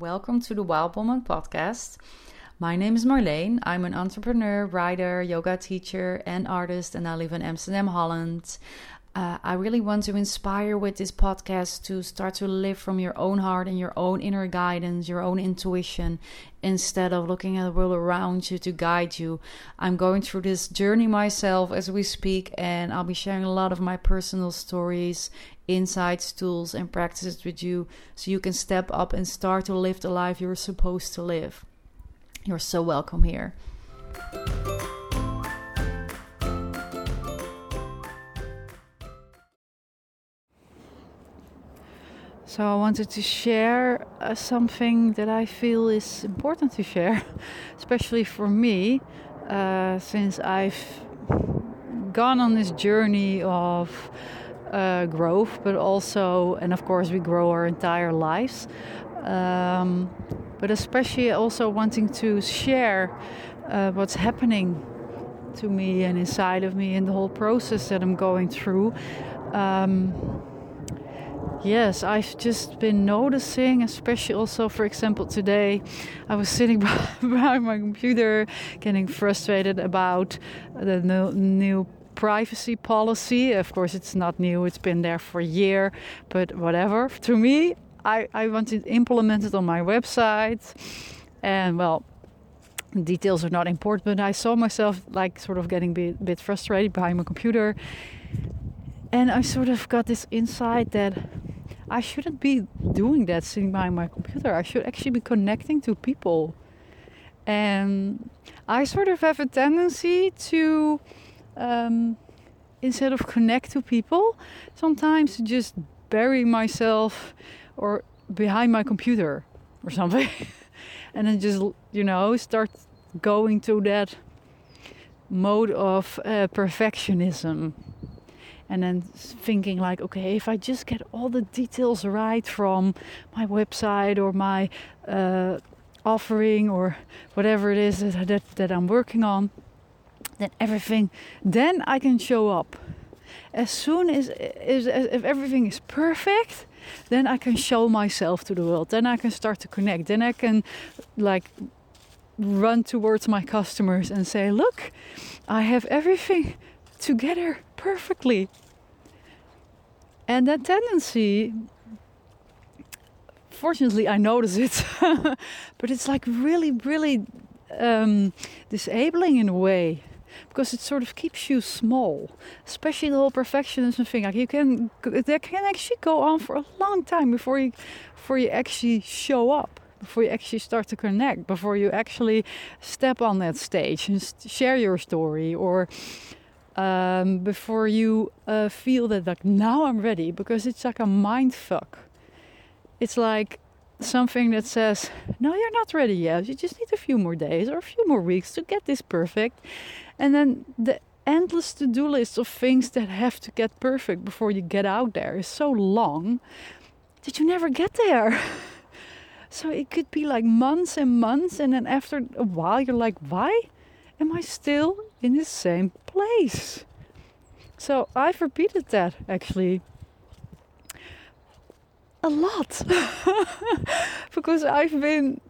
Welcome to the Wild Woman podcast. My name is Marleen. I'm an entrepreneur, writer, yoga teacher, and artist, and I live in Amsterdam, Holland. Uh, I really want to inspire with this podcast to start to live from your own heart and your own inner guidance, your own intuition, instead of looking at the world around you to guide you. I'm going through this journey myself as we speak, and I'll be sharing a lot of my personal stories, insights, tools, and practices with you so you can step up and start to live the life you're supposed to live. You're so welcome here. So I wanted to share uh, something that I feel is important to share, especially for me, uh, since I've gone on this journey of uh, growth, but also, and of course, we grow our entire lives. Um, but especially also wanting to share uh, what's happening to me and inside of me in the whole process that I'm going through. Um, Yes, I've just been noticing, especially also, for example, today I was sitting behind my computer getting frustrated about the new privacy policy. Of course, it's not new, it's been there for a year, but whatever. To me, I, I want it on my website. And well, details are not important, but I saw myself like sort of getting a bit, bit frustrated behind my computer. And I sort of got this insight that I shouldn't be doing that sitting behind my computer. I should actually be connecting to people. And I sort of have a tendency to, um, instead of connect to people, sometimes just bury myself or behind my computer or something. and then just, you know, start going to that mode of uh, perfectionism and then thinking like okay if i just get all the details right from my website or my uh, offering or whatever it is that, that, that i'm working on then everything then i can show up. As soon as, as, as if everything is perfect then i can show myself to the world. Then i can start to connect. Then i can like run towards my customers and say look i have everything together perfectly. And that tendency, fortunately, I notice it, but it's like really, really um, disabling in a way because it sort of keeps you small, especially the whole perfectionism thing. Like you can, that can actually go on for a long time before you, before you actually show up, before you actually start to connect, before you actually step on that stage and share your story or um, before you uh, feel that like now I'm ready because it's like a mind fuck. It's like something that says no you're not ready yet. You just need a few more days or a few more weeks to get this perfect. And then the endless to-do list of things that have to get perfect before you get out there is so long that you never get there. So it could be like months and months and then after a while you're like why am I still in the same place? So I've repeated that actually a lot. Because I've been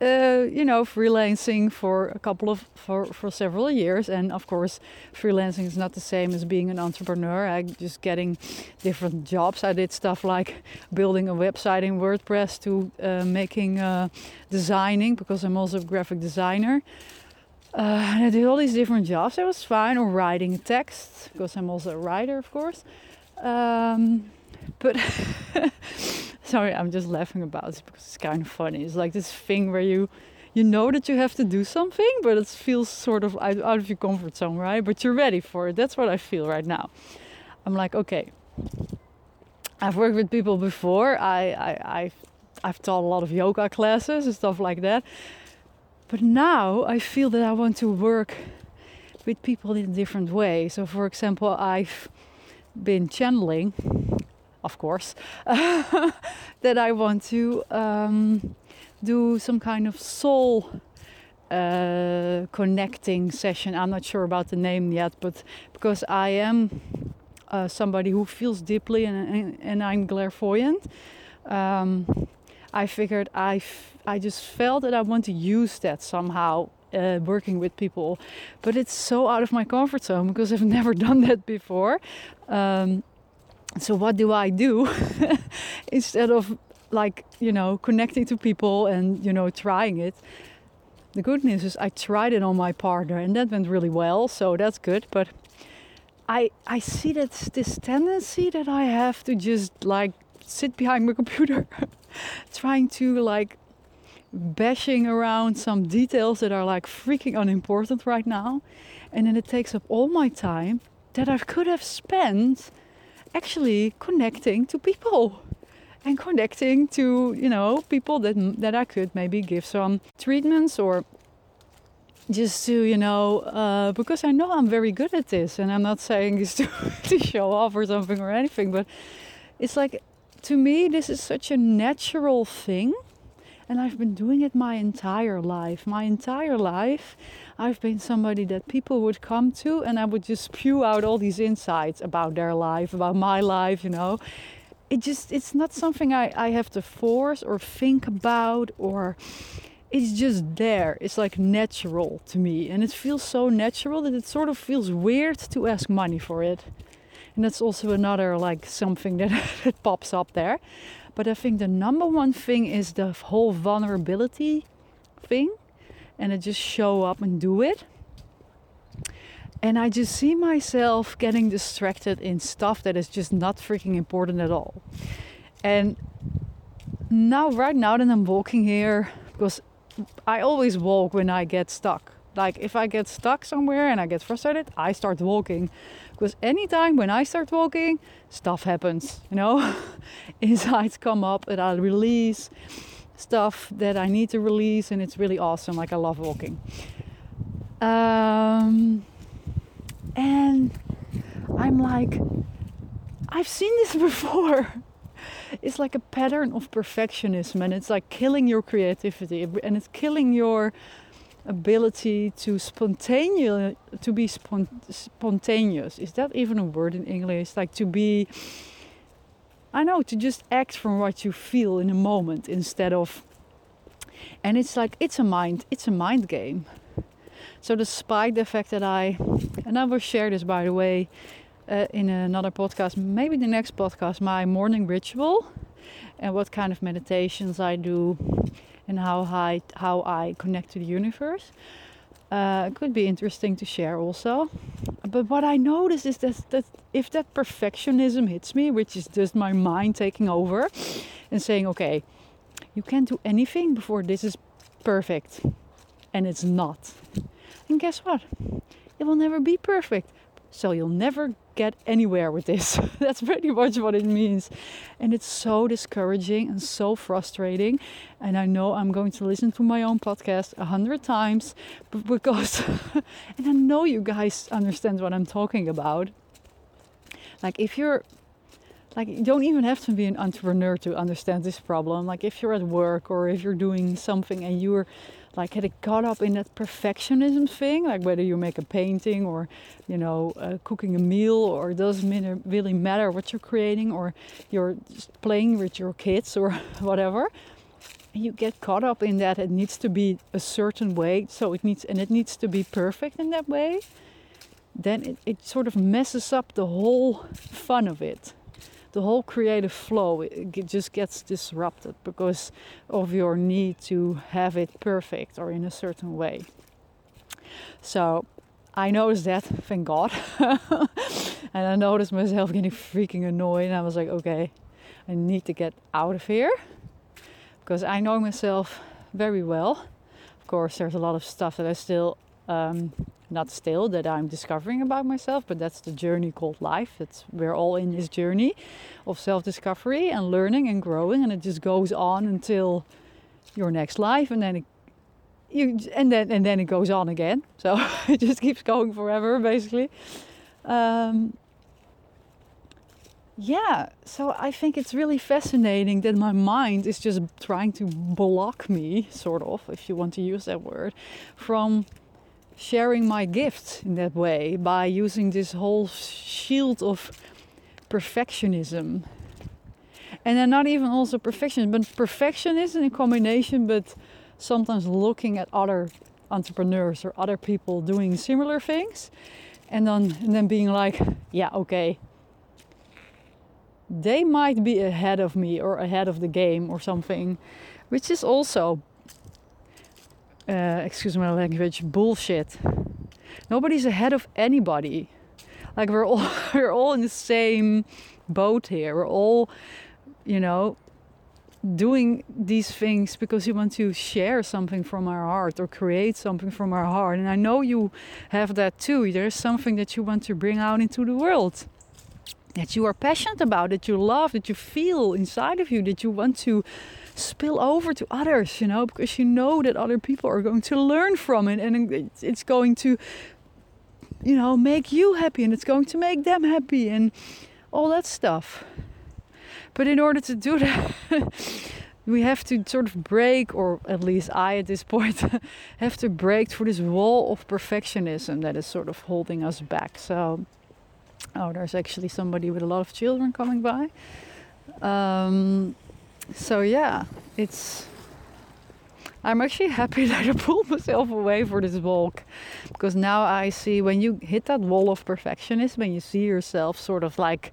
uh, you know freelancing for a couple of for for several years. And of course freelancing is not the same as being an entrepreneur. I just getting different jobs. I did stuff like building a website in wordpress to uh, making uh, designing because i'm also a graphic designer uh, and I did all these different jobs. It was fine, or writing text because I'm also a writer, of course. Um, but sorry, I'm just laughing about it because it's kind of funny. It's like this thing where you you know that you have to do something, but it feels sort of out, out of your comfort zone, right? But you're ready for it. That's what I feel right now. I'm like, okay. I've worked with people before. I, I I've I've taught a lot of yoga classes and stuff like that. But now I feel that I want to work with people in a different way. So, for example, I've been channeling, of course, that I want to um, do some kind of soul uh, connecting session. I'm not sure about the name yet, but because I am uh, somebody who feels deeply and, and, and I'm clairvoyant. Um, I figured I, f- I just felt that I want to use that somehow uh, working with people, but it's so out of my comfort zone because I've never done that before. Um, so what do I do instead of like you know connecting to people and you know trying it? The good news is I tried it on my partner and that went really well, so that's good. But I I see that this tendency that I have to just like sit behind my computer trying to like bashing around some details that are like freaking unimportant right now. And then it takes up all my time that I could have spent actually connecting to people and connecting to you know people that that I could maybe give some treatments or just to you know uh, because I know I'm very good at this and I'm not saying this to, to show off or something or anything but it's like to me this is such a natural thing and I've been doing it my entire life. My entire life I've been somebody that people would come to and I would just spew out all these insights about their life about my life you know. It just it's not something I, I have to force or think about or it's just there. It's like natural to me and it feels so natural that it sort of feels weird to ask money for it and that's also another like something that, that pops up there but i think the number one thing is the whole vulnerability thing and I just show up and do it and I just see myself getting distracted in stuff that is just not freaking important at all. And now, right now that I'm walking here, because I always walk when I get stuck. Like if I get stuck somewhere and I get frustrated, I start walking. Because anytime when I start walking, stuff happens, you know? Insights come up and I release stuff that I need to release, and it's really awesome. Like I love walking. Um, and I'm like, I've seen this before. It's like a pattern of perfectionism, and it's like killing your creativity, and it's killing your ability to spontaneous to be spontaneous. Is that even a word in English? Like to be I know to just act from what you feel in a moment instead of and it's like it's a mind it's a mind game so despite the fact that I, and I will share this by the way uh, in another podcast, maybe the next podcast, my morning ritual and what kind of meditations I do and how I how I connect to the universe. Uh, could be interesting to share also. But what I notice is that, that if that perfectionism hits me, which is just my mind taking over and saying, okay, you can't do anything before this is perfect, and it's not. And guess what? It will never be perfect. So you'll never get anywhere with this. That's pretty much what it means. And it's so discouraging and so frustrating. And I know I'm going to listen to my own podcast a hundred times because, and I know you guys understand what I'm talking about. Like if you're like you don't even have to be an entrepreneur to understand this problem like if you're at work or if you're doing something and you're like getting caught up in that perfectionism thing, like whether you make a painting or, you know, uh, cooking a meal, or it doesn't really matter what you're creating, or you're playing with your kids or whatever. You get caught up in that it needs to be a certain way, so it needs and it needs to be perfect in that way. Then it, it sort of messes up the whole fun of it the whole creative flow it just gets disrupted because of your need to have it perfect or in a certain way. So I noticed that, thank God. and I noticed myself getting freaking annoyed. And I was like, okay, I need to get out of here because I know myself very well. Of course, there's a lot of stuff that I still um, not still that I'm discovering about myself, but that's the journey called life. It's we're all in this journey of self-discovery and learning and growing, and it just goes on until your next life, and then it, you and then and then it goes on again. So it just keeps going forever, basically. Um, yeah, so I think it's really fascinating that my mind is just trying to block me, sort of, if you want to use that word, from sharing my gifts in that way by using this whole shield of perfectionism. and then not even also perfection, but perfectionism in combination, but sometimes looking at other entrepreneurs or other people doing similar things and then and then being like yeah okay they might be ahead of me or ahead of the game or something which is also uh, excuse my language bullshit nobody's ahead of anybody like we're all we're all in the same boat here we're all you know doing these things because you want to share something from our heart or create something from our heart. And I know you have that too. There's something that you want to bring out into the world that you are passionate about, that you love, that you feel inside of you, that you want to spill over to others, you know, because you know that other people are going to learn from it and it's going to, you know, make you happy and it's going to make them happy and all that stuff. But in order to do that, we have to sort of break, or at least I at this point have to break through this wall of perfectionism that is sort of holding us back. So, oh, there's actually somebody with a lot of children coming by. Um, so, yeah, it's. I'm actually happy that I pulled myself away for this walk because now I see when you hit that wall of perfectionism and you see yourself sort of like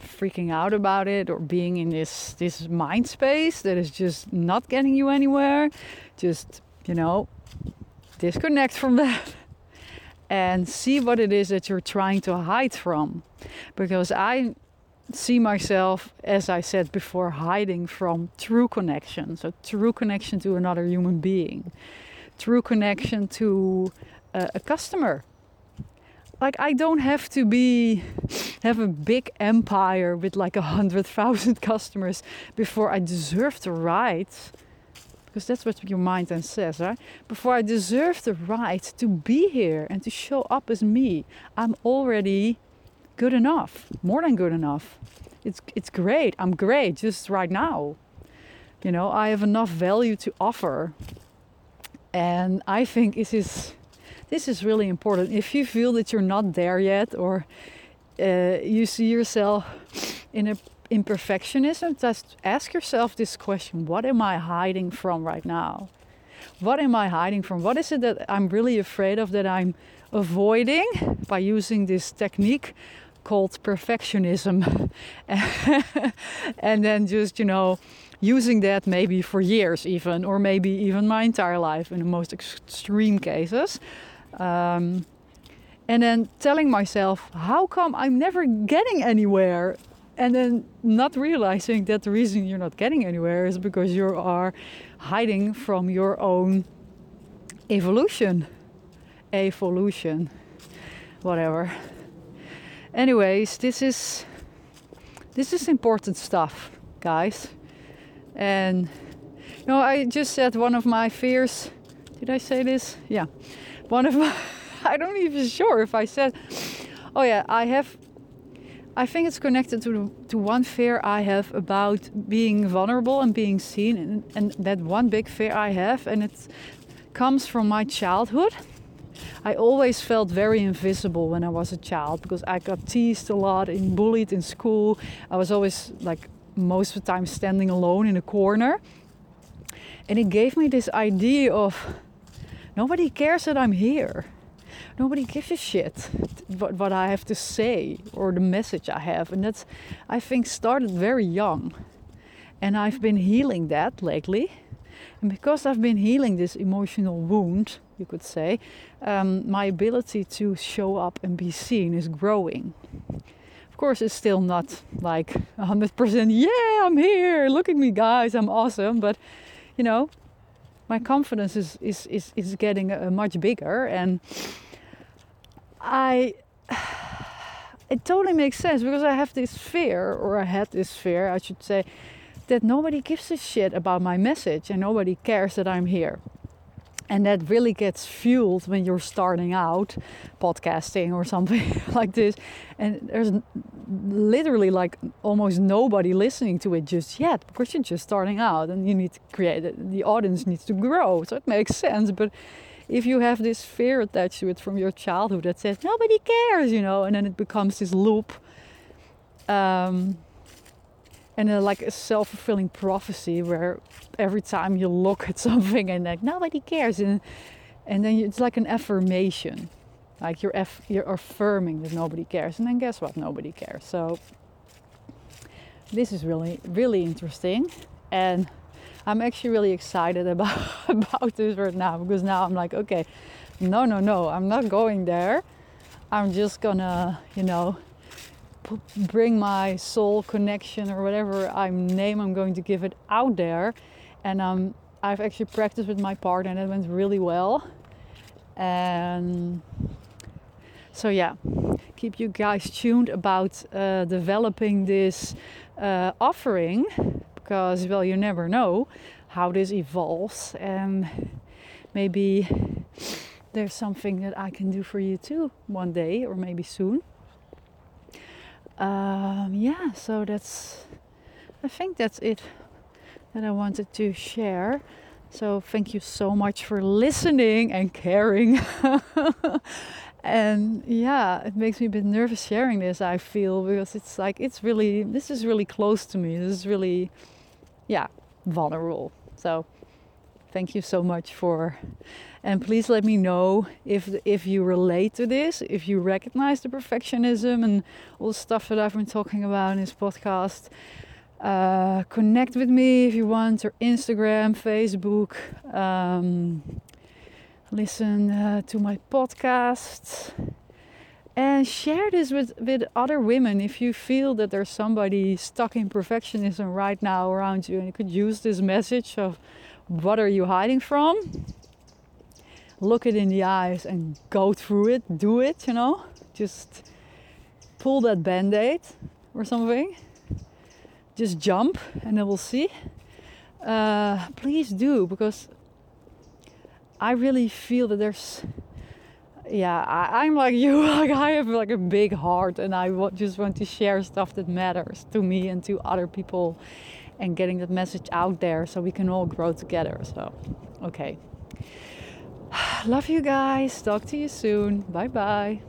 freaking out about it or being in this this mind space that is just not getting you anywhere just you know disconnect from that and see what it is that you're trying to hide from because i see myself as i said before hiding from true connection. So true connection to another human being. True connection to a, a customer. Like I don't have to be have a big empire with like a hundred thousand customers before I deserve the right because that's what your mind then says, right? Before I deserve the right to be here and to show up as me, I'm already good enough, more than good enough. It's it's great. I'm great just right now. You know, I have enough value to offer. And I think it is this is really important. If you feel that you're not there yet or uh, you see yourself in a imperfectionism, just ask yourself this question What am I hiding from right now? What am I hiding from? What is it that I'm really afraid of that I'm avoiding by using this technique called perfectionism? and then just, you know, using that maybe for years, even, or maybe even my entire life in the most extreme cases. Um, and then telling myself, how come I'm never getting anywhere? And then not realizing that the reason you're not getting anywhere is because you are hiding from your own evolution. Evolution. Whatever. Anyways, this is this is important stuff, guys. And you know, I just said one of my fears. Did I say this? Yeah one of my I don't even sure if I said oh yeah I have I think it's connected to to one fear I have about being vulnerable and being seen and, and that one big fear I have and it comes from my childhood I always felt very invisible when I was a child because I got teased a lot and bullied in school. I was always like most of the time standing alone in a corner. And it gave me this idea of Nobody cares that I'm here. Nobody gives a shit what, what I have to say or the message I have. And that's, I think, started very young. And I've been healing that lately. And because I've been healing this emotional wound, you could say, um, my ability to show up and be seen is growing. Of course, it's still not like 100%, yeah, I'm here, look at me, guys, I'm awesome. But, you know, my confidence is is is, is getting uh, much bigger and i it totally makes sense because i have this fear or i had this fear i should say that nobody gives a shit about my message and nobody cares that i'm here and that really gets fueled when you're starting out podcasting or something like this. And there's literally like almost nobody listening to it just yet because you're just starting out and you need to create it the audience needs to grow. So it makes sense. But if you have this fear attached to it from your childhood that says nobody cares you know and then it becomes this loop um, and like a self-fulfilling prophecy where every time you look at something and like nobody cares and and then it's like an affirmation. Like you're aff- you're affirming that nobody cares and then guess what? Nobody cares. So this is really really interesting and i'm actually really excited about about this right now because now i'm like okay no no no i'm not going there. I'm just gonna you know bring my soul connection or whatever I name I'm going to give it out there. And um, I've actually practiced with my partner and it went really well. And so, yeah, keep you guys tuned about uh, developing this uh, offering because, well, you never know how this evolves. And maybe there's something that I can do for you too one day or maybe soon um, yeah, so that's, I think that's it that I wanted to share. So thank you so much for listening and caring. and yeah, it makes me a bit nervous sharing this, I feel, because it's like, it's really, this is really close to me. This is really, yeah, vulnerable. So thank you so much for and please let me know if if you relate to this if you recognize the perfectionism and all the stuff that i've been talking about in this podcast. Uh, connect with me if you want or instagram facebook um, listen uh, to my podcast and share this with, with other women if you feel that there's somebody stuck in perfectionism right now around you and you could use this message of what are you hiding from? Look it in the eyes and go through it, do it, you know? Just pull that band aid or something. Just jump and then we'll see. Uh, please do because I really feel that there's yeah I, am like you like i have like a big heart and i just want to share stuff that matters to me and to other people and getting that message out there so we can all grow together. So, okay. Love you guys. Talk to you soon. Bye bye.